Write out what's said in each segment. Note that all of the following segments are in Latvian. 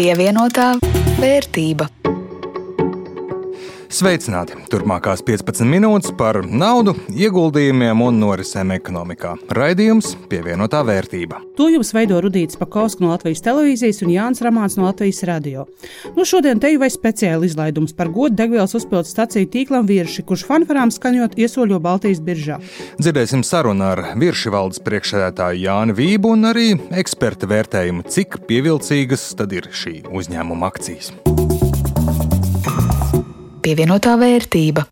Pievienotā vērtība. Sveicināti! Turpmākās 15 minūtes par naudu, ieguldījumiem un norisēm ekonomikā. Raidījums pievienotā vērtība. To jums veido Rudīts Pakausks no Latvijas televīzijas un Jānis Ramāns no Latvijas radio. Nu, šodien te jau ir speciāla izlaidums par godu degvielas uzpildes staciju tīklam Virši, kurš fanfarām skaņot iesoļo Baltijas biržā. Dzirdēsim sarunu ar Virši valdes priekšsēdētāju Jānu Vību un arī eksperta vērtējumu, cik pievilcīgas tad ir šī uzņēmuma akcijas pievienotā vērtība.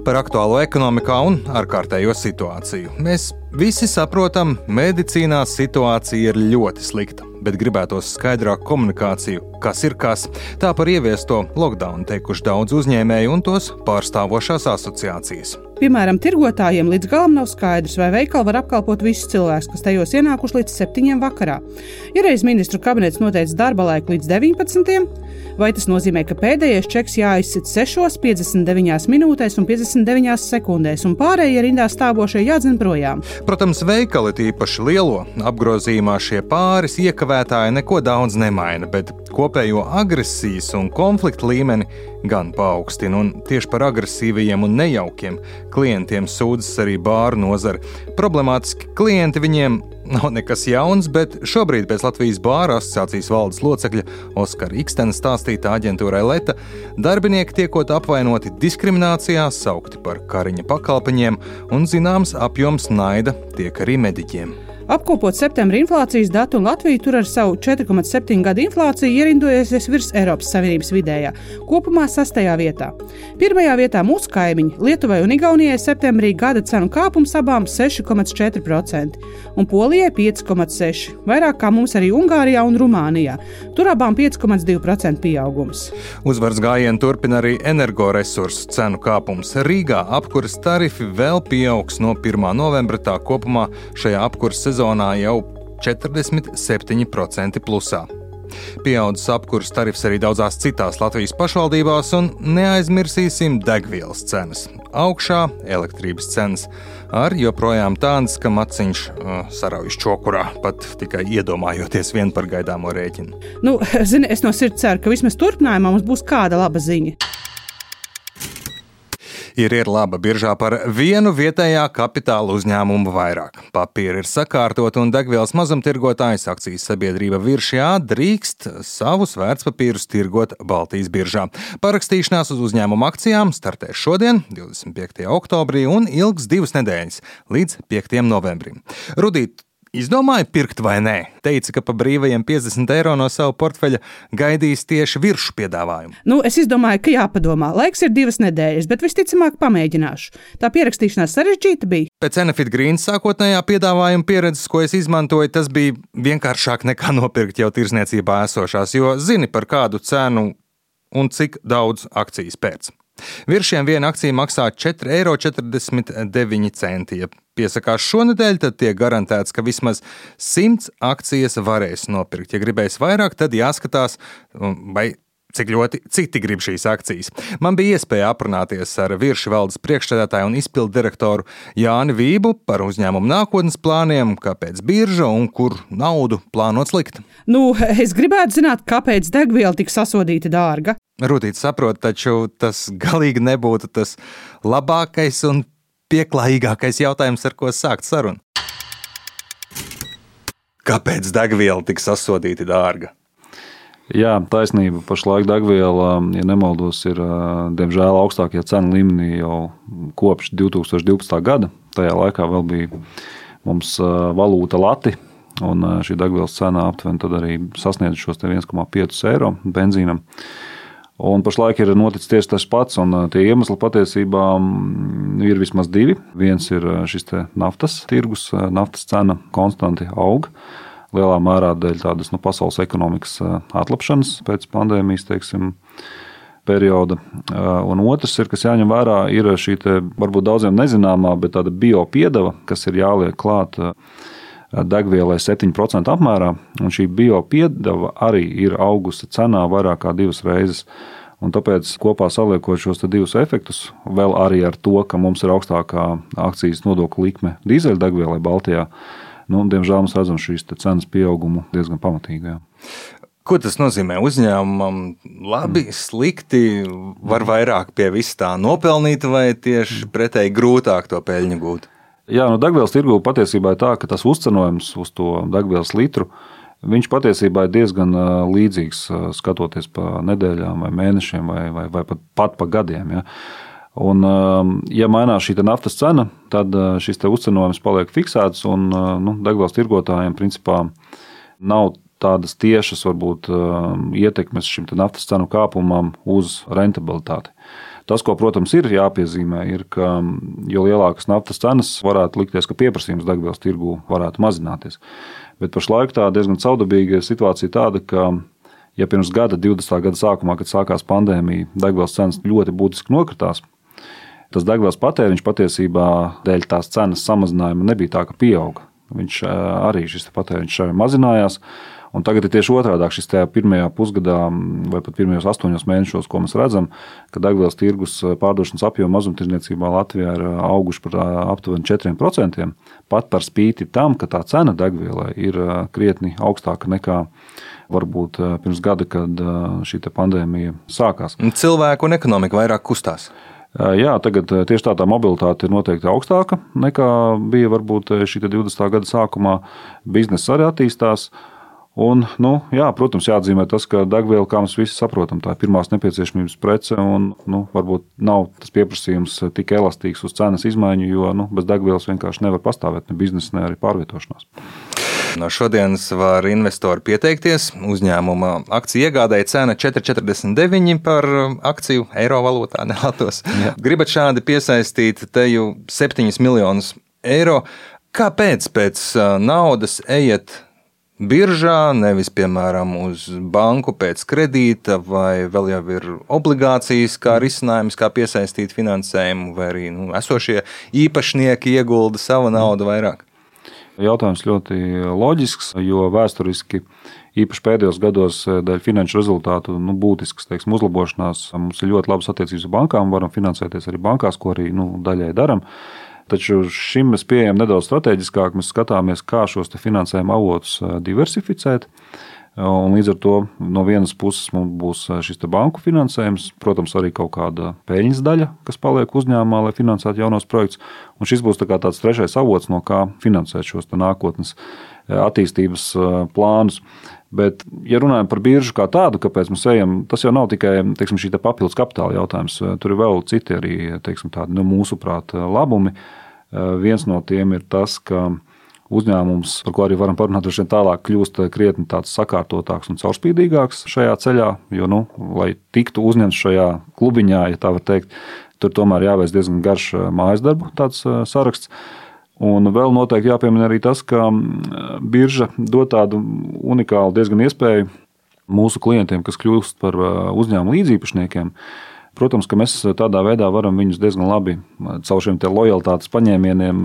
Par aktuālo ekonomikā un ārkārtējo situāciju. Mēs visi saprotam, medicīnā situācija ir ļoti slikta, bet gribētos skaidrāku komunikāciju, kas ir kas. Tā par ieviesto lockdown teikuši daudz uzņēmēju un tos pārstāvošās asociācijas. Piemēram, tirgotājiem līdz galam nav skaidrs, vai veikali var apkalpot visus cilvēkus, kas tajos ienākuši līdz 7. vakarā. Ja reiz ministru kabinets noteica darba laiku līdz 19. Vai tas nozīmē, ka pēdējais čeks jāizsit 6, 59 minūtēs un 59 sekundēs, un pārējie rindā stāvošie jādzen projām? Protams, veikali tīpaši lielo apgrozījumā šie pāris iekavētāji neko daudz nemaina, bet kopējo agresijas un konflikta līmeni gan paaugstina. Un tieši par agresīvajiem un nejaukiem klientiem sūdzas arī bāru nozare. Problemātiski klienti viņiem nav nekas jauns, bet šobrīd pēc Latvijas bāra asociācijas valdes locekļa Oskara Ikstena stāstīta aģentūrai Leta, darbinieki tiekot apvainoti diskriminācijā, saukti par kariņa pakalpiņiem un zināms apjoms naida tiek arī mediķiem. Apkopot septembra inflācijas datu, Latvija tur ar savu 4,7 gadu inflāciju ierindojusies virs Eiropas Savienības vidējā, kopumā sastajā vietā. Pirmajā vietā mūsu kaimiņi Lietuvai un Igaunijai septembrī gada cenu kāpums abām 6,4% un Polijai 5,6%, vairāk kā mums arī Ungārijā un Rumānijā. Tur abām 5,2% pieaugums. Uzvaras gājienu turpina arī energoresursu cenu kāpums. Rīgā apkuras tarifi vēl pieaugs no 1. novembra, tā kopumā šajā apkuras sezonā sezonā jau 47% plusā. Pieaudzis apkurss tarifs arī daudzās citās Latvijas pašvaldībās, un neaizmirsīsim degvielas cenas. Augšā elektrības cenas ar joprojām tādas, ka maciņš uh, saraujas čokurā, pat tikai iedomājoties vien par gaidāmo rēķinu. Nu, zini, es no sirds ceru, ka vismaz turpinājumā mums būs kāda laba ziņa ir, ir laba biržā par vienu vietējā kapitāla uzņēmumu vairāk. Papīri ir sakārtot un degvielas mazumtirgotājs akcijas sabiedrība Viršjā drīkst savus vērtspapīrus tirgot Baltijas biržā. Parakstīšanās uz uzņēmumu akcijām startēs šodien, 25. oktobrī, un ilgs divas nedēļas līdz 5. novembrim. Rudīt, Izdomāja pirkt vai nē. Teica, ka pa brīvajiem 50 eiro no sava portfeļa gaidīs tieši virsmu piedāvājumu. Nu, es izdomāju, ka jāpadomā. Laiks ir divas nedēļas, bet visticamāk pamēģināšu. Tā pierakstīšanās sarežģīta bija. Pēc Enefit Green sākotnējā piedāvājuma pieredzes, ko es izmantoju, tas bija vienkāršāk nekā nopirkt jau tirsniecībā esošās, jo zini par kādu cenu un cik daudz akcijas pēc. Viršiem viena akcija maksā 4,49 eiro. Ja piesakās šonadēļ, tad tiek garantēts, ka vismaz 100 akcijas varēs nopirkt. Ja gribēs vairāk, tad jāskatās, vai cik ļoti citi grib šīs akcijas. Man bija iespēja aprunāties ar virsmu valdes priekšstādātāju un izpildu direktoru Jāni Vību par uzņēmumu nākotnes plāniem, kāpēc birža un kur naudu plānots likt. Nu, es gribētu zināt, kāpēc degviela tik sasodīta dārga. Rūtīt saprot, taču tas galīgi nebūtu tas labākais un pieklājīgākais jautājums, ar ko sākt sarunu. Kāpēc degviela tik sasodīta dārga? Jā, taisnība. Pašlaik degviela, ja nemaldos, ir diemžēl augstākajā cenu līmenī jau kopš 2012. gada. Tajā laikā vēl bija mums valūta lati, un šī degvielas cena aptuveni arī sasniedz šos 1,5 eiro benzīnam. Un pašlaik ir noticis tieši tas pats, un tie iemesli patiesībā ir vismaz divi. Viens ir šis naftas tirgus, naftas cena konstanti aug. Lielā mērā dēļ tādas nu, pasaules ekonomikas atlapšanas pēc pandēmijas, teiksim, perioda. Un otrs, ir, kas jāņem vērā, ir šī te, varbūt daudziem nezināmā, bet tāda biopiedeva, kas ir jāliek klāta degvielai 7% apmērā, un šī biopiedeva arī ir augusi cenā vairāk kā divas reizes. Un tāpēc kopā saliekot šos divus efektus, vēl arī ar to, ka mums ir augstākā akcijas nodokļa likme dīzeļdegvielai Baltijā, nu, diemžēl mēs redzam šīs cenas pieaugumu diezgan pamatīgi. Jā. Ko tas nozīmē uzņēmumam? Labi, slikti, var vairāk pie vis tā nopelnīt, vai tieši pretēji grūtāk to peļņu gūt? Jā, no nu, degvielas tirgu patiesībā ir tā, ka tas uzcenojums uz to degvielas litru viņš patiesībā ir diezgan līdzīgs skatoties pa nedēļām, vai mēnešiem, vai, vai, vai pat, pat pa gadiem. Ja. Un, ja mainās šī naftas cena, tad šis uzcenojums paliek fiksēts, un nu, degvielas tirgotājiem principā nav tādas tiešas varbūt, ietekmes šim naftas cenu kāpumam uz rentabilitāti. Tas, ko, protams, ir jāpiezīmē, ir, ka jo lielākas naftas cenas varētu likties, ka pieprasījums degvielas tirgū varētu mazināties. Bet pašlaik tā diezgan caudabīga situācija tāda, ka ja pirms gada, 20. gada sākumā, kad sākās pandēmija, degvielas cenas ļoti būtiski nokritās, tas degvielas patēriņš patiesībā dēļ tās cenas samazinājuma nebija tā, ka pieauga. Viņš arī šis patēriņš mazinājās. Un tagad ir tieši otrādi. Šis pirmajā pusgadā, vai pat pirmajos astoņos mēnešos, ko mēs redzam, ka degvielas tirgus pārdošanas apjoma mazumtirdzniecībā Latvijā ir auguši par aptuveni 4%. Pat par spīti tam, ka tā cena degvielai ir krietni augstāka nekā varbūt pirms gada, kad šī pandēmija sākās. Cilvēku un ekonomika vairāk kustās. Jā, tagad tieši tā, tā mobilitāte ir noteikti augstāka nekā bija varbūt šī 20. gada sākumā. Bizness arī attīstās. Un, nu, jā, protams, jāatzīmē tas, ka degviela, kā mēs visi saprotam, tā ir pirmās nepieciešamības prece. Un, nu, varbūt nav tas pieprasījums tik elastīgs uz cenas izmaiņu, jo nu, bez degvielas vienkārši nevar pastāvēt ne biznesa, ne arī pārvietošanās. No šodienas var investori pieteikties. Uzņēmuma akciju iegādēji cena 4,49 par akciju eiro valūtā. Nelatos. Gribat šādi piesaistīt teju 7 miljonus eiro. Kāpēc pēc naudas ejiet biržā, nevis piemēram uz banku pēc kredīta, vai vēl jau ir obligācijas kā risinājums, kā piesaistīt finansējumu, vai arī nu, esošie īpašnieki iegulda savu naudu vairāk. Jautājums ļoti loģisks, jo vēsturiski, īpaši pēdējos gados, dēļ finanšu rezultātu nu, būtiskas teiksim, uzlabošanās, mums ir ļoti labas attiecības ar bankām, varam finansēties arī bankās, ko arī nu, daļai darām. Taču šim mēs pieejam nedaudz strateģiskāk. Mēs skatāmies, kā šos finansējuma avotus diversificēt. Un līdz ar to no vienas puses mums būs šis banku finansējums, protams, arī kaut kāda peļņas daļa, kas paliek uzņēmumā, lai finansētu jaunos projektus. Un šis būs tā tāds trešais avots, no kā finansēt šos nākotnes attīstības plānus. Bet, ja runājam par biržu kā tādu, kāpēc mēs ejam, tas jau nav tikai teiksim, šī papildus kapitāla jautājums. Tur ir vēl citi arī teiksim, tādi, nu, mūsuprāt, labumi. Viens no tiem ir tas, ka uzņēmums, par ko arī varam parunāt, droši vien tālāk kļūst krietni tāds sakārtotāks un caurspīdīgāks šajā ceļā. Jo, nu, lai tiktu uzņemts šajā klubiņā, ja tā var teikt, tur tomēr jāveic diezgan garš mājas darbu saraksts. Un vēl noteikti jāpiemina arī tas, ka birža dod tādu unikālu diezgan iespēju mūsu klientiem, kas kļūst par uzņēmumu līdzīpašniekiem. Protams, ka mēs tādā veidā varam viņus diezgan labi caur šiem lojalitātes paņēmieniem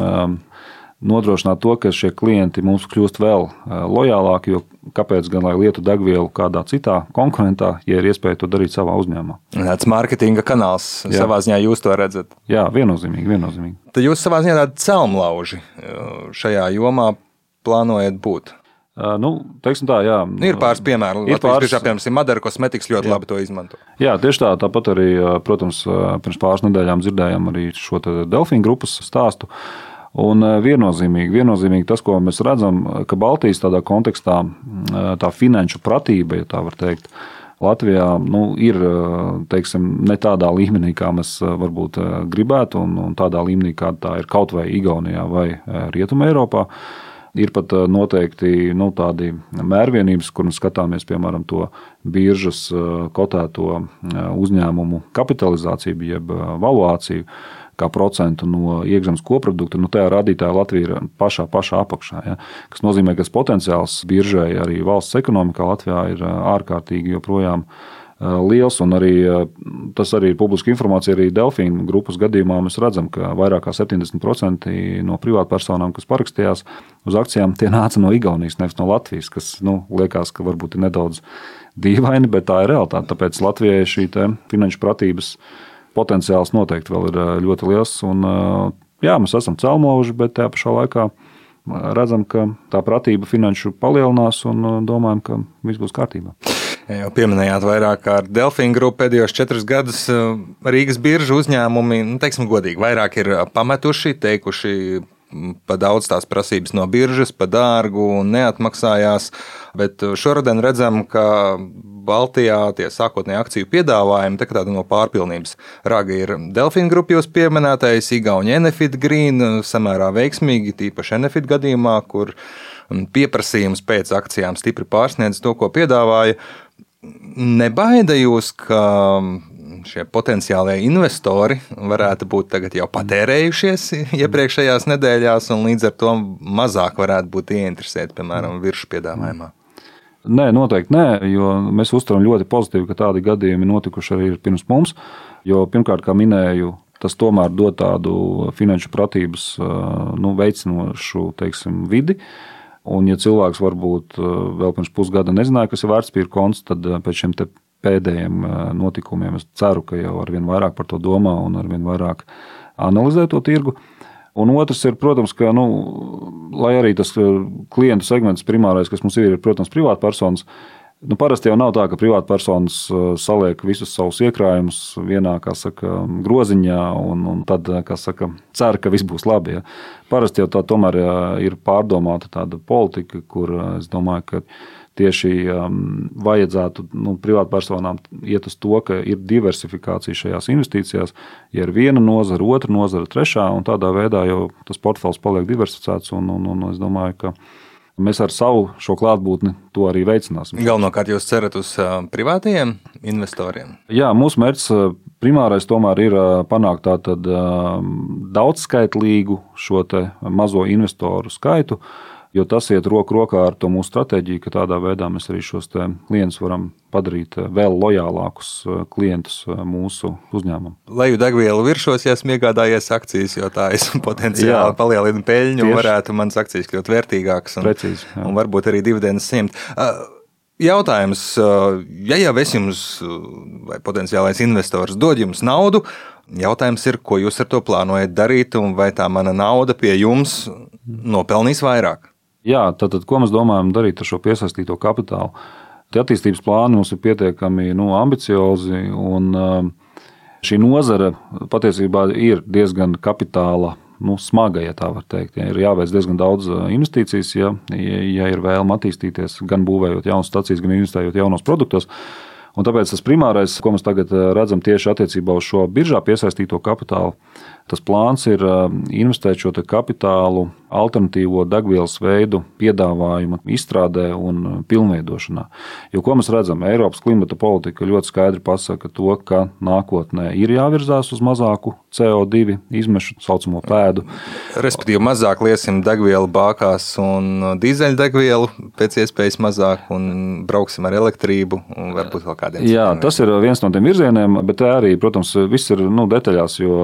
nodrošināt to, ka šie klienti mums kļūst vēl lojālāki. Jo kāpēc gan lai lietu degvielu kādā citā konkurentā, ja ir iespēja to darīt savā uzņēmumā? Tas mārketinga kanāls Jā. savā ziņā jūs to redzat. Jā, viennozīmīgi. viennozīmīgi. Tad jūs savā ziņā tādi celmlauži šajā jomā plānojat būt. Uh, nu, tā, jā. Ir pāris piemēru. Ir pāris, biežāk, piemēram, Madara kosmetikas ļoti jā. labi to izmanto. Jā, tieši tā. Tāpat arī, protams, pirms pāris nedēļām dzirdējām arī šo Delfīnu grupas stāstu. Uh, Un eh, viennozīmīgi, viennozīmīgi tas, ko mēs redzam, ka Baltijas tādā kontekstā eh, tā finanšu pratība, ja tā var teikt, Latvijā nu, ir eh, teiksim, ne tādā līmenī, kā mēs varbūt gribētu, un, un tādā līmenī, kāda tā ir kaut vai Igaunijā vai Rietumē Eiropā. Ir pat noteikti nu, tādi mērvienības, kur mēs skatāmies, piemēram, to biržas kotēto uzņēmumu kapitalizāciju, jeb valuāciju kā procentu no iekšzemes koprodukta, nu, tajā rādītājā Latvija ir pašā, pašā apakšā. Ja? Tas nozīmē, ka potenciāls biržai arī valsts ekonomikā Latvijā ir ārkārtīgi joprojām liels, un arī tas arī ir publiska informācija. Arī Delfīna grupas gadījumā mēs redzam, ka vairāk kā 70% no privātpersonām, kas parakstījās uz akcijām, tie nāca no Igaunijas, nevis no Latvijas, kas nu, liekas, ka varbūt ir nedaudz dīvaini, bet tā ir realitāte. Tāpēc Latvijai šī finanšu pratības potenciāls noteikti vēl ir ļoti liels. Un, jā, mēs esam celmoži, bet tajā pašā laikā redzam, ka tā pratība finanšu palielinās un domājam, ka viss būs kārtībā. Jau pieminējāt, vairāk kārt Delfīna grupu pēdējos četrus gadus Rīgas biržu uzņēmumi, nu, teiksim, godīgi, vairāk ir pametuši, teikuši, pa daudz tās prasības no biržas, pa dārgu un neatmaksājās. Bet šodien redzam, ka Baltijā tie sākotnēji akciju piedāvājumi, tā kā tāda no pārpilnības raga ir Delfīna grupa jūs pieminētais, Igaunija Enefit Green, samērā veiksmīgi, tīpaši Enefit gadījumā, kur pieprasījums pēc akcijām stipri pārsniedz to, ko piedāvāja. Nebaida jūs, ka šie potenciālie investori varētu būt jau patērējušies iepriekšējās nedēļās, un līdz ar to mazāk varētu būt ieinteresēti, piemēram, virsmu piedāvājumā? Nē, noteikti nē, jo mēs uztveram ļoti pozitīvi, ka tādi gadījumi notikuši arī pirms mums. Jo pirmkārt, kā minēju, tas tomēr dod tādu finanšu pratības nu, veicinošu teiksim, vidi. Un, ja cilvēks varbūt vēl pirms pusgada nezināja, kas ir vērtspapīra konts, tad pēc šiem pēdējiem notikumiem es ceru, ka jau ar vien vairāk par to domā un ar vien vairāk analizē to tirgu. Un otrs ir, protams, ka, nu, lai arī tas klientu segments primārais, kas mums ir, ir, protams, privātpersonas, nu, parasti jau nav tā, ka privātpersonas saliek visus savus iekrājumus vienā, saka, groziņā un, un tad, saka, cer, ka viss būs labi. Ja. Parasti jau tā tomēr ir pārdomāta tāda politika, kur es domāju, ka tieši um, vajadzētu nu, privātpersonām iet uz to, ka ir diversifikācija šajās investīcijās. Ja ir viena nozara, otra nozara, trešā, un tādā veidā jau tas portfels paliek diversificēts. Un, un, un es domāju, ka mēs ar savu šo klātbūtni to arī veicināsim. Galvenokārt jūs cerat uz uh, privātajiem investoriem? Jā, mūsu mērķis uh, primārais tomēr ir uh, panākt tādu daudzskaitlīgu šo mazo investoru skaitu jo tas iet roku rokā ar to mūsu stratēģiju, ka tādā veidā mēs arī šos klientus varam padarīt eh, vēl lojālākus eh, klientus eh, mūsu uzņēmumam. Leju degvielu viršos, ja esmu iegādājies akcijas, jo tā es potenciāli palielinu peļņu Tieši. un varētu manas akcijas kļūt vērtīgākas un, Precīzi, jā. un varbūt arī dividendes saņemt. Jautājums, ja jau es jums, vai potenciālais investors, dod jums naudu, jautājums ir, ko jūs ar to plānojat darīt, un vai tā mana nauda pie jums nopelnīs vairāk? Jā, tātad, ko mēs domājam darīt ar šo piesaistīto kapitālu? Tie attīstības plāni mums ir pietiekami nu, ambiciozi, un um, šī nozare patiesībā ir diezgan kapitāla nu, smaga, ja tā var teikt. Ja ir jāveic diezgan daudz uh, investīcijas, ja, ja ir vēlme attīstīties, gan būvējot jaunas stacijas, gan investējot jaunos produktos. Un tāpēc tas primārais, ko mēs tagad uh, redzam tieši attiecībā uz šo biržā piesaistīto kapitālu, Tas plāns ir investēt šo kapitālu alternatīvo degvielas veidu piedāvājuma izstrādē un pilnveidošanā. Jo, ko mēs redzam, Eiropas klimata politika ļoti skaidri pasaka to, ka nākotnē ir jāvirzās uz mazāku CO2 izmešu, tā saucamo pēdu. Respektīvi, mazāk liesim degvielu bākās un dīzeļdegvielu pēc iespējas mazāk un brauksim ar elektrību varbūt vēl kādiem. Jā, tas ir viens no tiem virzieniem, bet arī, protams, viss ir nu, detaļās, jo,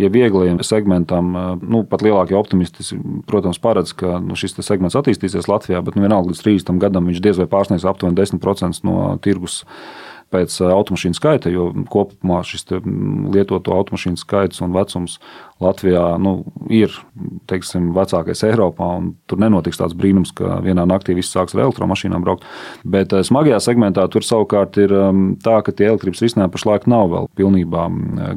ja viegliem segmentam, nu, pat lielākie optimisti, protams, paredz, ka nu, šis segments attīstīsies Latvijā, bet nu, vienalga līdz 30 gadam viņš diez vai pārsniegs aptuveni 10% no tirgus pēc automašīnu skaita, jo kopumā šis lietoto automašīnu skaits un vecums Latvijā nu, ir teiksim, vecākais Eiropā. Tur nenotiks tāds brīnums, ka vienā naktī viss sāks ar elektromašīnām braukt. Bet smagajā segmentā tur savukārt ir tā, ka tie elektrības risinājumi pašlaik nav vēl pilnībā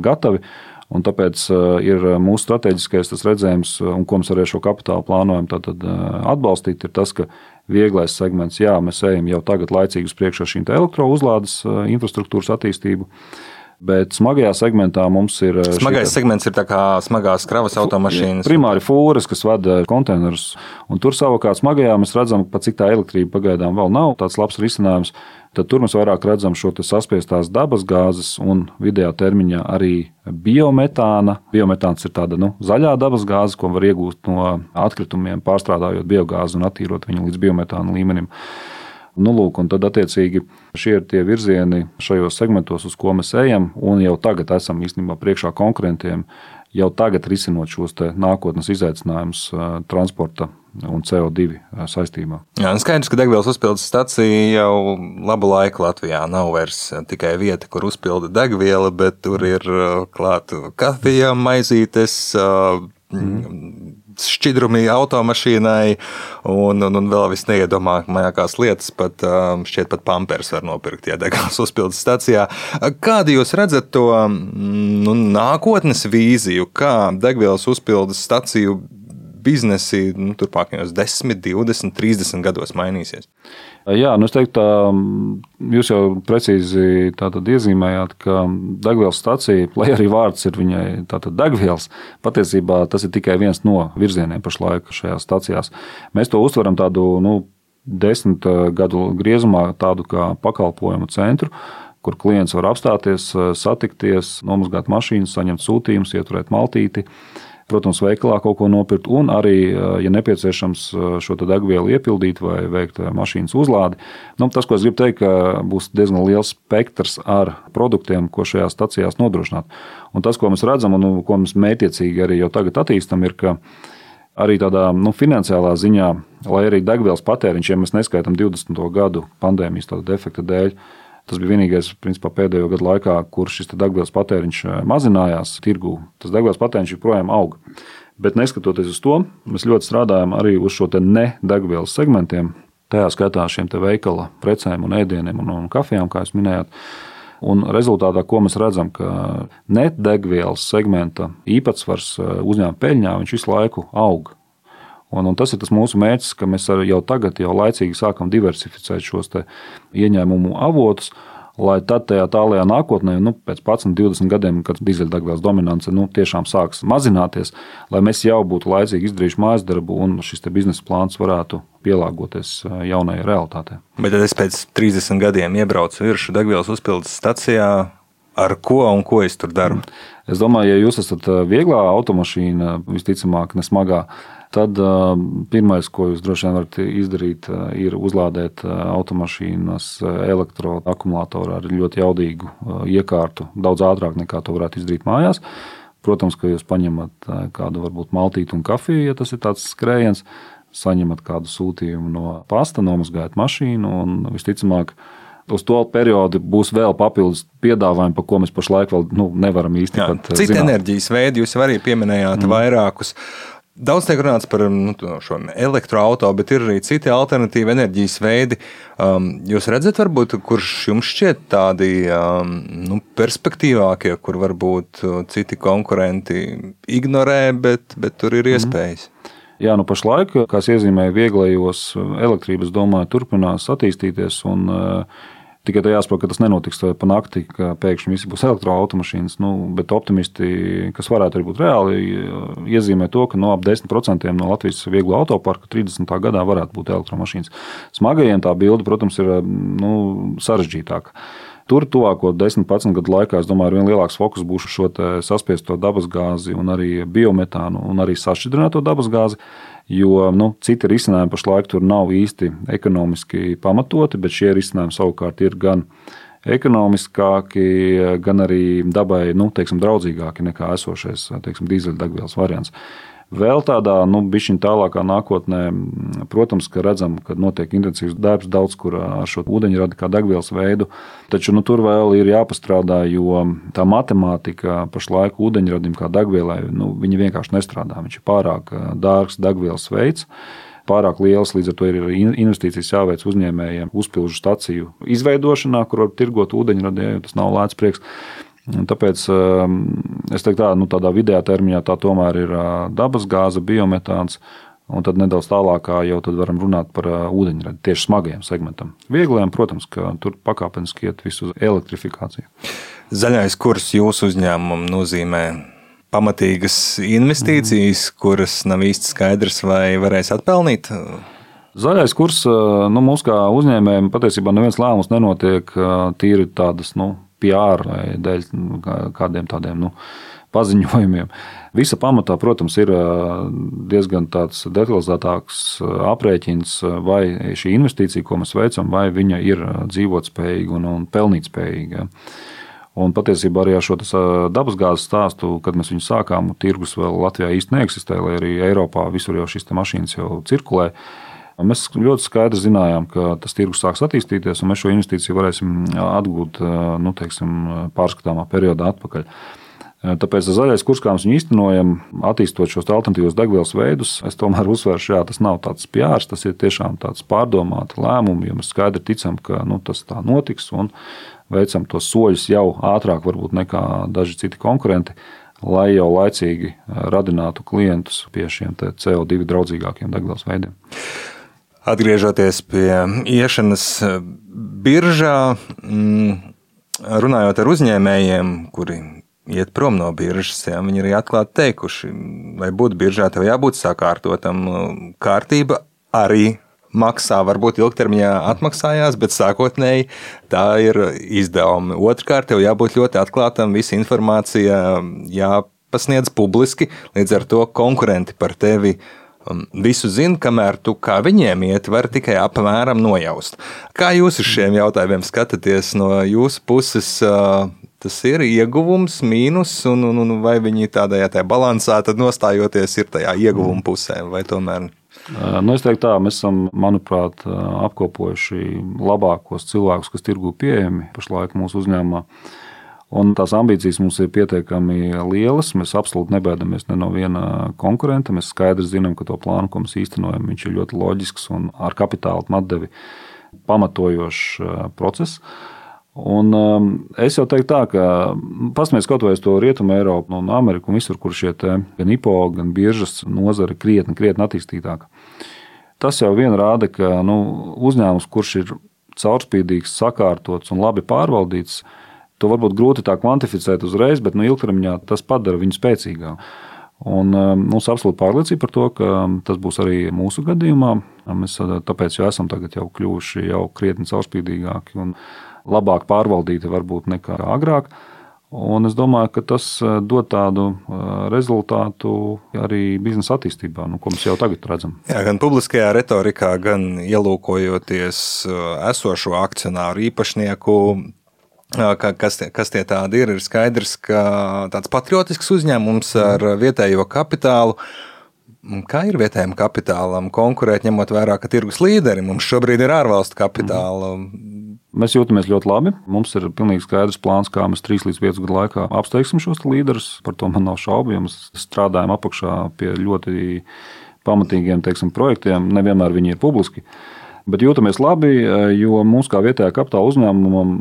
gatavi. Un tāpēc eh, ir mūsu strateģiskais redzējums, eh, un ko mēs arī šo kapitālu plānojam tātad, eh, atbalstīt, ir tas, ka vieglais segments, jā, mēs ejam jau tagad laicīgi uz priekšu ar šīm elektrouzlādes infrastruktūras attīstību. Bet smagajā segmentā mums ir. Smagais šī, segments ir smagās kravas automašīnas. Primāri fūras, kas vada konteinerus. Un tur savukārt smagajā mēs redzam, ka cik tā elektrība pagaidām vēl nav tāds labs risinājums tad tur mēs vairāk redzam šo saspiestās dabas gāzes un vidējā termiņā arī biometāna. Biometāns ir tāda nu, zaļā dabas gāze, ko var iegūt no atkritumiem, pārstrādājot biogāzi un attīrot viņu līdz biometāna līmenim. Nu, lūk, tad, attiecīgi, šie ir tie virzieni šajos segmentos, uz ko mēs ejam, un jau tagad esam īstenībā priekšā konkurentiem, jau tagad risinot šos nākotnes izaicinājumus transporta un CO2 saistībā. Jā, un skaidrs, ka degvielas uzpildes stacija jau labu laiku Latvijā nav vairs tikai vieta, kur uzpilda degviela, bet tur ir klāta kafija, maizītes. Mm. Šķidrumi automašīnai, un, un, un vēl viss neiedomājamākās lietas, pat šķiet, pat pampers var nopirkt, ja degvielas uzpildes stacijā. Kādu jūs redzat to nu, nākotnes vīziju, kā degvielas uzpildes staciju biznesi nu, turpmākajos 10, 20, 30 gados mainīsies? Jā, nu es teiktu, jūs jau precīzi iezīmējāt, ka degvielas stacija, lai arī vārds ir viņai degvielas, patiesībā tas ir tikai viens no virzieniem pašlaik šajās stacijās. Mēs to uztveram tādu nu, desmit gadu griezumā, tādu kā pakalpojumu centru kur klients var apstāties, satikties, nomazgāt mašīnas, saņemt sūtījumus, ieturēt maltīti protams, veikalā kaut ko nopirkt, un arī, ja nepieciešams, šo degvielu iepildīt vai veikt mašīnas uzlādi. Nu, tas, ko es gribu teikt, būs diezgan liels spektrs ar produktiem, ko šajās stacijās nodrošināt. Un tas, ko mēs redzam un ko mēs mētiecīgi arī jau tagad attīstam, ir, ka arī tādā nu, finansiālā ziņā, lai arī degvielas patēriņš, ja mēs neskaitām 20. gadu pandēmijas defekta dēļ, Tas bija vienīgais principā, pēdējo gadu laikā, kur šis degvielas patēriņš eh, mazinājās tirgū. Tas degvielas patēriņš joprojām aug. Bet neskatoties uz to, mēs ļoti strādājam arī uz šo nedegvielas segmentiem, tajā skaitā šiem veikala precēm, un ēdieniem un, un kafijām, kā jūs minējāt. Un rezultātā, ko mēs redzam, ka nedegvielas segmenta īpatsvars eh, uzņēmuma peļņā visu laiku aug. Un, un tas ir tas mūsu mērķis, ka mēs jau tagad, jau laicīgi sākam diversificēt šos ieņēmumu avotus. Lai tad, tajā tālākajā nākotnē, nu, pēc 15, 20 gadiem, kad dīzeļdegvielas dominance nu, tiešām sāks mazināties, lai mēs jau būtu laicīgi izdarījuši mājas darbu un šis biznesa plāns varētu pielāgoties jaunajai realitātei. Bet tad es pēc 30 gadiem iebraucu virsmu degvielas uzpildes stacijā, ar ko un ko es tur daru? Es domāju, ja jūs esat vieglā automašīna, visticamāk, nesmagā, tad pirmais, ko jūs droši vien varat izdarīt, ir uzlādēt automašīnas elektroakumulātoru ar ļoti jaudīgu iekārtu, daudz ātrāk nekā to varētu izdarīt mājās. Protams, ka jūs paņemat kādu varbūt maltīti un kafiju, ja tas ir tāds skrējiens, saņemat kādu sūtījumu no pasta, nomazgājat mašīnu un visticamāk, uz to periodu būs vēl papildus piedāvājumi, par ko mēs pašlaik vēl nu, nevaram pateikt. Citi enerģijas veidi, jūs arī pieminējāt mm. vairākus. Daudz tiek runāts par nu, šo elektroautorātu, bet ir arī citi alternatīvi enerģijas veidi. Um, jūs redzat, varbūt, kurš jums šķiet tādi um, nu, perspektīvākie, kur varbūt uh, citi konkurenti ignorē, bet, bet tur ir mhm. iespējas. Mm. Jā, nu pašlaik, kā es iezīmēju, vieglajos elektrības, domāju, turpinās attīstīties. Un, uh, Tikai tā jāsaprot, ka tas nenotiks pa nakti, ka pēkšņi visi būs elektroautomašīnas. Nu, bet optimisti, kas varētu arī būt reāli, iezīmē to, ka no ap 10% no Latvijas vieglo autoparka 30. gadā varētu būt elektromašīnas. Smagajiem tā bilde, protams, ir nu, sarežģītāka. Tur tuvāko 10-15 gadu laikā, es domāju, vien lielāks fokus būs šo saspiesto dabasgāzi, un arī biometānu, un arī sašķidrināto dabasgāzi. Jo nu, citi risinājumi pašlaik tur nav īsti ekonomiski pamatoti, bet šie risinājumi savukārt ir gan ekonomiskāki, gan arī dabai nu, teiksim, draudzīgāki nekā esošais dīzeļdegvielas variants. Vēl tādā nu, bišķiņā tālākā nākotnē, protams, ka redzam, ka notiek intensīvs darbs daudz kur ar šo ūdeņradi kā degvielas veidu, taču nu, tur vēl ir jāpastrādā, jo tā matemātika pašlaik ūdeņradim kā degvielai, nu, viņa vienkārši nestrādā. Viņš ir pārāk dārgs degvielas veids pārāk liels. Līdz ar to ir investīcijas jāveic uzņēmējiem, uzpilžu staciju izveidošanā, kur var tirgot ūdeņradī, jo tas nav lēts prieks. Tāpēc ehm, es teiktu, tā, nu, tādā vidējā termiņā tā tomēr ir dabasgāze, biometāns. Un tad nedaudz tālākā jau varam runāt par ūdeņradi, tieši smagajiem segmentam. Vieglajiem, protams, ka tur pakāpeniski iet visu uz elektrifikāciju. Zaļais kurs jūsu uzņēmumam nozīmē pamatīgas investīcijas, mm. kuras nav īsti skaidrs, vai varēs atpelnīt. Zaļais kurs nu, mums kā uzņēmējiem patiesībā neviens lēmums nenotiek tīri tādas nu, PR vai dēļ nu, kādiem tādiem nu, paziņojumiem. Visa pamatā, protams, ir diezgan detalizētāks aprēķins, vai šī investīcija, ko mēs veicam, vai viņa ir dzīvotspējīga un, un pelnītspējīga. Un patiesībā arī ar šo dabasgāzes stāstu, kad mēs viņu sākām, tirgus vēl Latvijā īstenībā neeksistē, lai arī Eiropā visur jau šīs mašīnas jau cirkulē. Mēs ļoti skaidri zinājām, ka tas tirgus sāks attīstīties, un mēs šo investīciju varēsim atgūt nu, teiksim, pārskatāmā periodā atpakaļ. Tāpēc zaļais kurs, kā mēs viņu īstenojam, attīstot šos alternatīvos degvielas veidus, es tomēr uzsveršu, ka tas nav tāds pjārs, tas ir tiešām tāds pārdomāts lēmums, jo mēs skaidri ticam, ka nu, tas tā notiks un veicam tos soļus jau ātrāk varbūt nekā daži citi konkurenti lai jau laicīgi radinātu klientus pie šiem CO2 draudzīgākiem degvielas veidiem. Atgriežoties pie iešanas biržā, mm, runājot ar uzņēmējiem, kuri iet prom no biržas, jā, viņi arī atklāti teikuši, lai būtu biržā, tev jābūt sakārtotam. Kārtība arī maksā, varbūt ilgtermiņā atmaksājās, bet sākotnēji tā ir izdevumi. Otrkārt, tev jābūt ļoti atklātam, visa informācija jāpasniedz publiski, līdz ar to konkurenti par tevi visu zina, kamēr tu kā viņiem iet, var tikai apmēram nojaust. Kā jūs uz šiem jautājumiem skatāties no jūsu puses? Uh, tas ir ieguvums, mīnus, un, un, un vai viņi tādajā tajā balansā nostājoties ir tajā ieguvuma pusē, vai tomēr? Nu, es teiktu, tā mēs esam, manuprāt, apkopojuši labākos cilvēkus, kas tirgu pieejami pašlaik mūsu uzņēmumā. Un tās ambīcijas mums ir pietiekami lielas. Mēs absolūti nebaidamies ne no viena konkurenta. Mēs skaidri zinām, ka to plānu, ko mēs īstenojam, ir ļoti loģisks un ar kapitāla atdevi pamatojošs process. Un, um, es jau teiktu, tā, ka paskatieties kaut vai uz to rietumu Eiropu un Ameriku, un visur, kur šie gan IPO, gan biržas nozare ir krietni, krietni attīstītāka. Tas jau vien rāda, ka nu, uzņēmums, kurš ir caurspīdīgs, sakārtots un labi pārvaldīts, to varbūt grūti tā kvantificēt uzreiz, bet nu, ilgtermiņā tas padara viņu spēcīgāku. Un um, mums ir absolūta pārliecība par to, ka tas būs arī mūsu gadījumā. Mēs tāpēc jau esam jau kļuvuši jau krietni caurspīdīgāki un labāk pārvaldīta varbūt nekā agrāk. Un es domāju, ka tas eh, dod tādu eh, rezultātu arī biznesa attīstībā, nu, ko mēs jau tagad redzam. Jā, gan publiskajā retorikā, gan ielūkojoties esošo akcionāru īpašnieku kas, kas tie tādi ir. Ir skaidrs, ka tāds patriotisks uzņēmums ar vietējo kapitālu. Kā ir vietējiem kapitālam konkurēt, ņemot vērā, ka tirgus līderi mums šobrīd ir ārvalstu kapitāla? Mm. Mēs jūtamies ļoti labi. Mums ir pilnīgi skaidrs plāns, kā mēs 3 līdz 5 gadu laikā apsteigsim šos līderus. Par to man nav šaubu, jo mēs strādājam apakšā pie ļoti pamatīgiem teiksim, projektiem. Nevienmēr viņi ir publiski. Bet jūtamies labi, jo mums kā vietējā kapitāla uzņēmumam,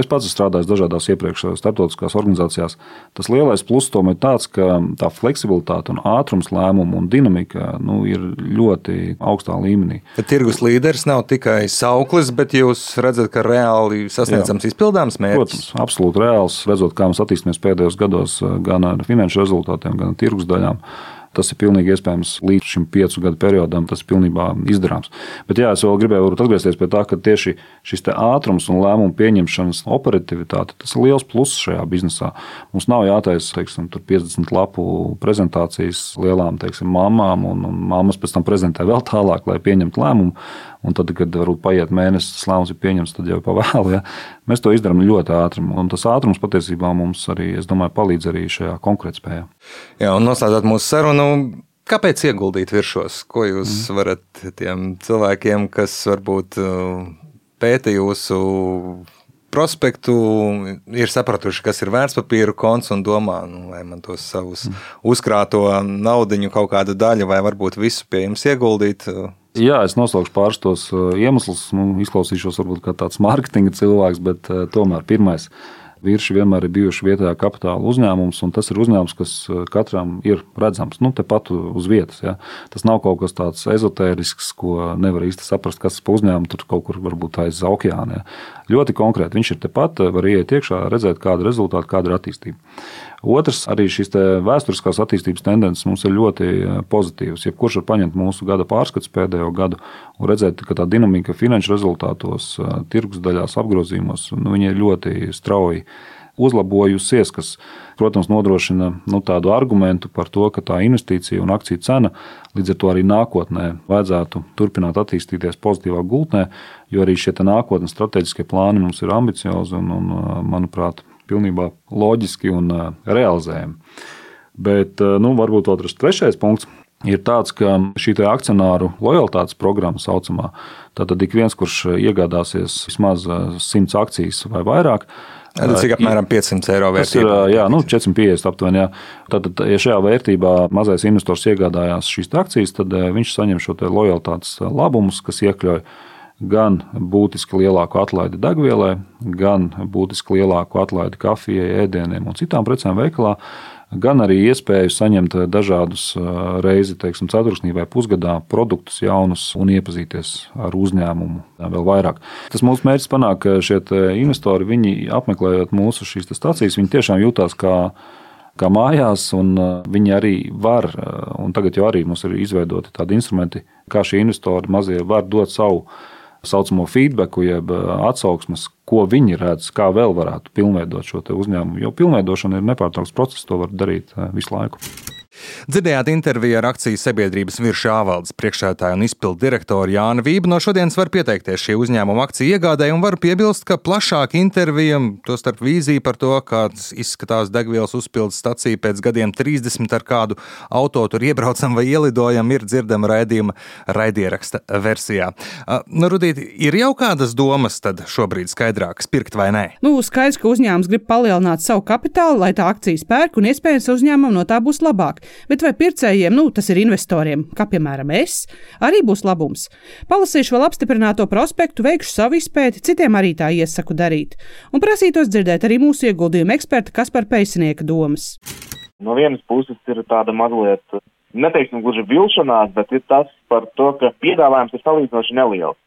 es pats strādāju dažādās iepriekšējās starptautiskās organizācijās, tas lielais pluss tomēr ir tāds, ka tā fleksibilitāte un ātrums lēmumu un dinamika nu, ir ļoti augstā līmenī. Tad tirgus līderis nav tikai sauklis, bet jūs redzat, ka reāli sasniedzams izpildāms mērķis. Protams, absolūti reāls, redzot, kā mēs attīstāmies pēdējos gados gan ar finanšu rezultātiem, gan tirgus daļām. Tas ir pilnīgi iespējams līdz šim piecu gadu periodam, tas ir pilnībā izdarāms. Bet jā, es vēl gribēju atgriezties pie tā, ka tieši šis ātrums un lēmumu pieņemšanas operativitāte tas ir liels pluss šajā biznesā. Mums nav jātaisa teiksim, 50 lapu prezentācijas lielām teiksim, mamām, un, un mammas pēc tam prezentē vēl tālāk, lai pieņemtu lēmumu. Un tad, kad varbūt paiet mēnesis, lēmums ir pieņemts, tad jau ir pavēlu. Ja? Mēs to izdarām ļoti ātri. Un tas ātrums patiesībā mums arī, es domāju, palīdz arī šajā konkurētspējā. Jā, un noslēdzot mūsu sarunu. Kāpēc ieguldīt virsos? Ko jūs mm. varat tiem cilvēkiem, kas varbūt uh, pēta jūsu prospektu, ir sapratuši, kas ir vērtspapīra konts un domā, nu, vai man tos savus mm. uzkrāto naudu, kaut kādu daļu, vai varbūt visu pie jums ieguldīt? Jā, es nosaukšu pāris tos uh, iemeslus. Nu, izklausīšos varbūt kā tāds mārketinga cilvēks, bet uh, tomēr pirmais. Vīrši vienmēr ir bijuši vietējā kapitāla uzņēmums, un tas ir uzņēmums, kas uh, katram ir redzams. Nu, tepat uz vietas. Ja. Tas nav kaut kas tāds ezotērisks, ko nevar īsti saprast, kas pa uzņēmumu tur kaut kur varbūt aiz okeāna. Ja. Ļoti konkrēti viņš ir tepat, var ieiet iekšā, redzēt, kāda ir rezultāta, kāda ir attīstība. Otrs, arī šīs vēsturiskās attīstības tendences mums ir ļoti eh, pozitīvas. Jebkurš var paņemt mūsu gada pārskatu pēdējo gadu un redzēt, ka tā dinamika finanšu rezultātos, eh, tirgus daļās, apgrozījumos, nu, ir ļoti strauji uzlabojusies, kas, protams, nodrošina nu, tādu argumentu par to, ka tā investīcija un akciju cena līdz ar to arī nākotnē vajadzētu turpināt attīstīties pozitīvā gultnē, jo arī šie nākotnes strateģiskie plāni mums ir ambiciozi un, un manuprāt, pilnībā loģiski un realizējami. Bet nu, varbūt otrs, trešais punkts ir tāds, ka šī akcionāru lojalitātes programma saucamā, tātad ik viens, kurš iegādāsies vismaz 100 akcijas vai vairāk, Tas ir apmēram 500 eiro vērtībā. Tas ir jā, nu, 450 aptuveni. Jā. Tad, ja šajā vērtībā mazais investors iegādājās šīs akcijas, tad viņš saņem šo lojalitātes labumus, kas iekļauj gan būtiski lielāku atlaidi degvielai, gan būtiski lielāku atlaidi kafijai, ēdieniem un citām precēm veikalā gan arī iespēju saņemt dažādus reizi, teiksim, ceturksnī vai pusgadā produktus jaunus un iepazīties ar uzņēmumu vēl vairāk. Tas mūsu mērķis panāk, ka šie investori, viņi apmeklējot mūsu šīs stācijas, viņi tiešām jūtās kā kā mājās, un viņi arī var, un tagad jau arī mums ir izveidoti tādi instrumenti, kā šie investori mazie var dot savu saucamo feedback, jeb atsauksmes, ko viņi redz, kā vēl varētu pilnveidot šo uzņēmumu. Jo pilnveidošana ir nepārtraukts process, to var darīt visu laiku. Dzirdējāt interviju ar akcijas sabiedrības virsā valdes priekšsētāju un izpildu direktoru Jānu Vību. No šodienas var pieteikties šī uzņēmuma akciju iegādē un var piebilst, ka plašāka intervija, tostarp vīzija par to, kāds izskatās degvielas uzpildes stacija pēc gadiem 30 ar kādu auto tur iebraucam vai ielidojam, ir dzirdama raidījuma raidieraksta versijā. Nu, Rudīt, ir jau kādas domas tad šobrīd skaidrākas pirkt vai nē? Nu, skaidrs, ka uzņēmums grib palielināt savu kapitālu, lai tā akcijas pērk un iespējams uzņēmumam no tā būs labāk bet vai pircējiem, nu, tas ir investoriem, kā piemēram es, arī būs labums. Palasīšu vēl apstiprināto prospektu, veikšu savu izpēti, citiem arī tā iesaku darīt, un prasītos dzirdēt arī mūsu ieguldījuma eksperta Kaspar Peisnieka domas. No vienas puses ir tāda mazliet, neteiksim, gluži vilšanās, bet ir tas par to, ka piedāvājums ir salīdzinoši neliels.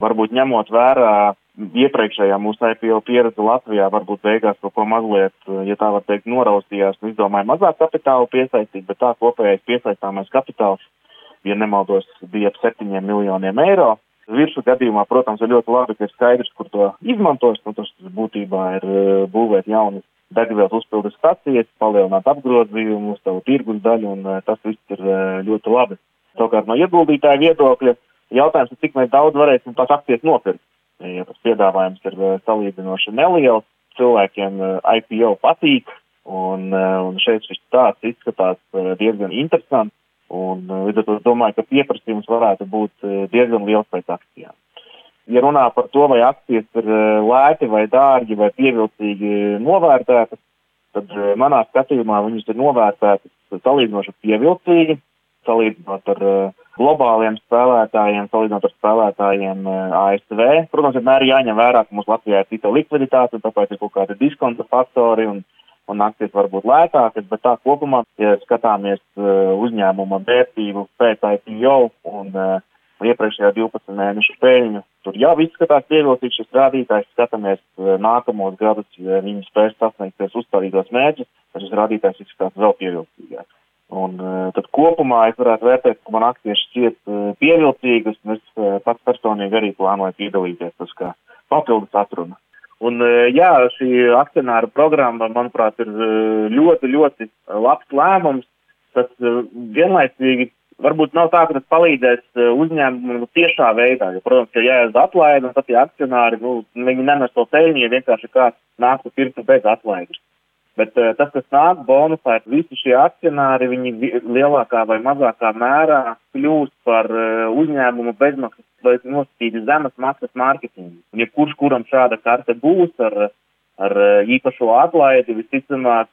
Varbūt ņemot vērā iepriekšējā mūsu IPO pieredze Latvijā varbūt beigās kaut ko mazliet, ja tā var teikt, noraustījās un izdomāja mazāk kapitālu piesaistīt, bet tā kopējais piesaistāmais kapitāls, ja nemaldos, bija ap 7 miljoniem eiro. Virsu gadījumā, protams, ir ļoti labi, ka ir skaidrs, kur to izmantos, un tas būtībā ir eh, būvēt jaunas degvielas uzpildes stacijas, palielināt apgrozījumu, savu tirgus daļu, un eh, tas viss ir eh, ļoti labi. Savukārt no ieguldītāja viedokļa jautājums ir, cik mēs daudz varēsim tās akcijas nopirkt ja tas piedāvājums ir eh, salīdzinoši neliels, cilvēkiem eh, IPO patīk, un, eh, un šeit šis tāds izskatās diezgan interesants, un līdz ar to domāju, ka pieprasījums varētu būt diezgan liels pēc akcijām. Ja runā par to, vai akcijas ir lēti vai dārgi vai pievilcīgi novērtētas, tad manā skatījumā viņas ir novērtētas salīdzinoši pievilcīgi, salīdzinot ar uh, globāliem spēlētājiem, salīdzinot ar spēlētājiem uh, ASV. Protams, vienmēr jāņem vērā, ka mums Latvijā ir cita likviditāte, tāpēc ir kaut kādi diskonta faktori, un, un akcijas var būt lētākas, bet tā kopumā, ja skatāmies uh, uzņēmuma vērtību pēc IPO un iepriekšējā 12 mēnešu peļņu, tur jau izskatās pievilcīgs šis rādītājs, skatāmies nākamos gadus, ja viņi spēs sasniegt uzstādītos mērķus, tad šis rādītājs izskatās vēl pievilcīgāks. Un uh, tad kopumā es varētu vērtēt, ka man akcijas šķiet uh, pievilcīgas, un es pats personīgi arī plānoju piedalīties tas kā papildus atruna. Un uh, jā, šī akcionāra programma, manuprāt, ir ļoti, ļoti labs lēmums. Tas vienlaicīgi varbūt nav tā, ka tas palīdzēs uzņēmumam tiešā veidā, jo, protams, ka jāies atlaidi, tad tie akcionāri, nu, viņi nenes to peļņu, ja vienkārši kāds nāktu pirkt bez atlaides. Bet uh, tas, kas nāk bonusā, ir visi šie akcionāri, viņi lielākā vai mazākā mērā kļūst par uh, uzņēmumu bezmaksas vai nosacīti zemes maksas mārketingu. Un ja kurš kuram šāda karte būs ar, ar uh, īpašo atlaidi, visticamāk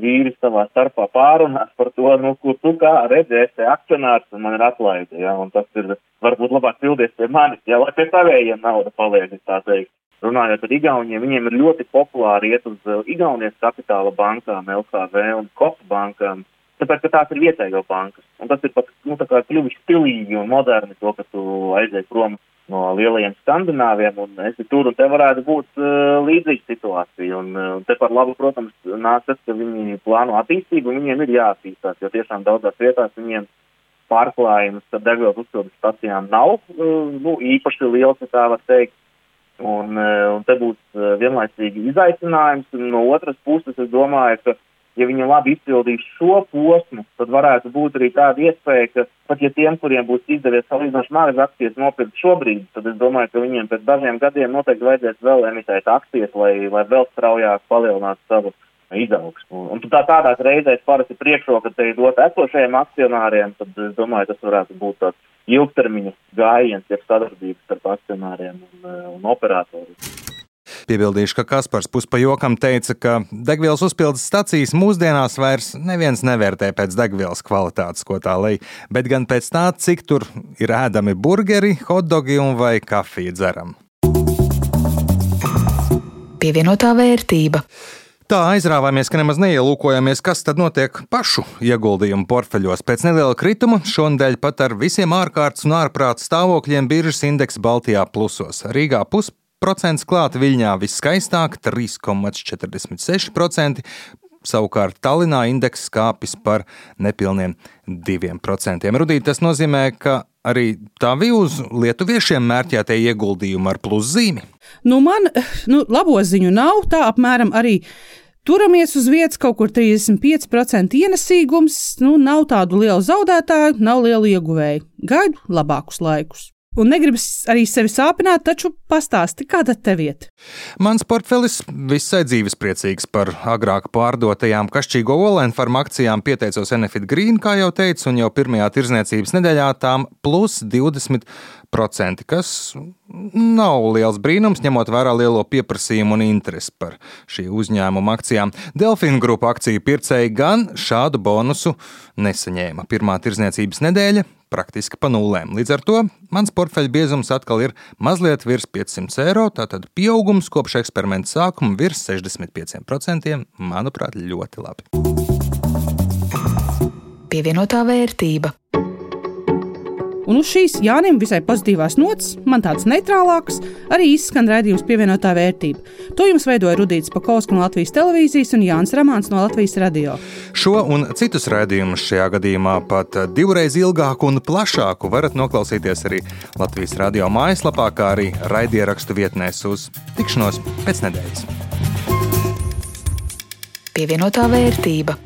vīri savā starpā pārunās par to, nu, kur tu kā redzēsi, akcionārs un man ir atlaide, ja, un tas ir varbūt labāk pildies pie manis, ja, lai pie savējiem nauda paliek, tā teikt. Runājot ar Igauniem, viņiem ir ļoti populāri iet uz uh, Igaunijas kapitāla bankām, LKV un Kopu bankām, tāpēc, ka tās ir vietējo bankas. Un tas ir pat, nu, tā kā kļuvuši stilīgi un moderni to, ka tu aizēji prom no lielajiem skandināviem un esi tur, un te varētu būt uh, līdzīga situācija. Un uh, te par labu, protams, nāk tas, ka viņi plāno attīstību, un viņiem ir jāattīstās, jo tiešām daudzās vietās viņiem pārklājums ar degvielas uzpildes stacijām nav uh, nu, īpaši liels, ja tā var teikt. Un, eh, un te būs eh, vienlaicīgi izaicinājums. Un no otras puses, es domāju, ka, ja viņi labi izpildīs šo posmu, tad varētu būt arī tāda iespēja, ka pat ja tiem, kuriem būs izdevies salīdzinoši magas akcijas nopirkt šobrīd, tad es domāju, ka viņiem pēc dažiem gadiem noteikti vajadzēs vēl emitēt akcijas, lai, lai vēl straujāk palielinātu savu izaugsmu. Un tā tādās reizēs parasti priekšroka te ir dot esošajiem akcionāriem, tad es domāju, tas varētu būt tāds ilgtermiņa gājiens, jeb sadarbības starp akcionāriem un, eh, un operatoriem. Piebildīšu, ka Kaspars puspajokam teica, ka degvielas uzpildes stacijas mūsdienās vairs neviens nevērtē pēc degvielas kvalitātes, ko tā lej, bet gan pēc tā, cik tur ir ēdami burgeri, hotdogi un vai kafija dzeram. Pievienotā vērtība. Tā aizrāvāmies, ka nemaz neielūkojamies, kas tad notiek pašu ieguldījumu portfeļos. Pēc neliela krituma šonadēļ pat ar visiem ārkārtas un ārprāta stāvokļiem biržas indeks Baltijā plusos. Rīgā pusprocents klāt, Viļņā viskaistāk 3,46%. Savukārt Tallinā indeks kāpis par nepilniem 2%. Rudīt, tas nozīmē, ka arī bija uz lietuviešiem mērķētie ieguldījumi ar pluszīmi. Nu, man nu, labo ziņu nav. Tā apmēram arī turamies uz vietas, kaut kur 35% ienesīgums. Nu, nav tādu lielu zaudētāju, nav lielu ieguvēju. Gaidu labākus laikus. Un negribas arī sevi sāpināt, taču pastāsti, kāda tev iet. Mans portfelis visai dzīvespriecīgs par agrāk pārdotajām kašķīgo olēnfarmu akcijām pieteicos Enefit Green, kā jau teicu, un jau pirmajā tirzniecības nedēļā tām plus 20%, kas nav liels brīnums, ņemot vērā lielo pieprasījumu un interesi par šī uzņēmuma akcijām. Delfīna grupa akciju pircēji gan šādu bonusu nesaņēma. Pirmā tirzniecības nedēļa praktiski pa nulēm. Līdz ar to mans portfeļa biezums atkal ir mazliet virs 500 eiro, tātad pieaugums kopš eksperimenta sākuma virs 65%, manuprāt, ļoti labi. Pievienotā vērtība. Un uz šīs Jānim visai pozitīvās nots, man tāds neitrālāks, arī izskan redzējums pievienotā vērtība. To jums veidoja Rudīts Pakausks no Latvijas televīzijas un Jānis Ramāns no Latvijas radio. Šo un citus raidījumus šajā gadījumā pat divreiz ilgāku un plašāku varat noklausīties arī Latvijas radio mājaslapā, kā arī raidierakstu vietnēs uz tikšanos pēc nedēļas. Pievienotā vērtība.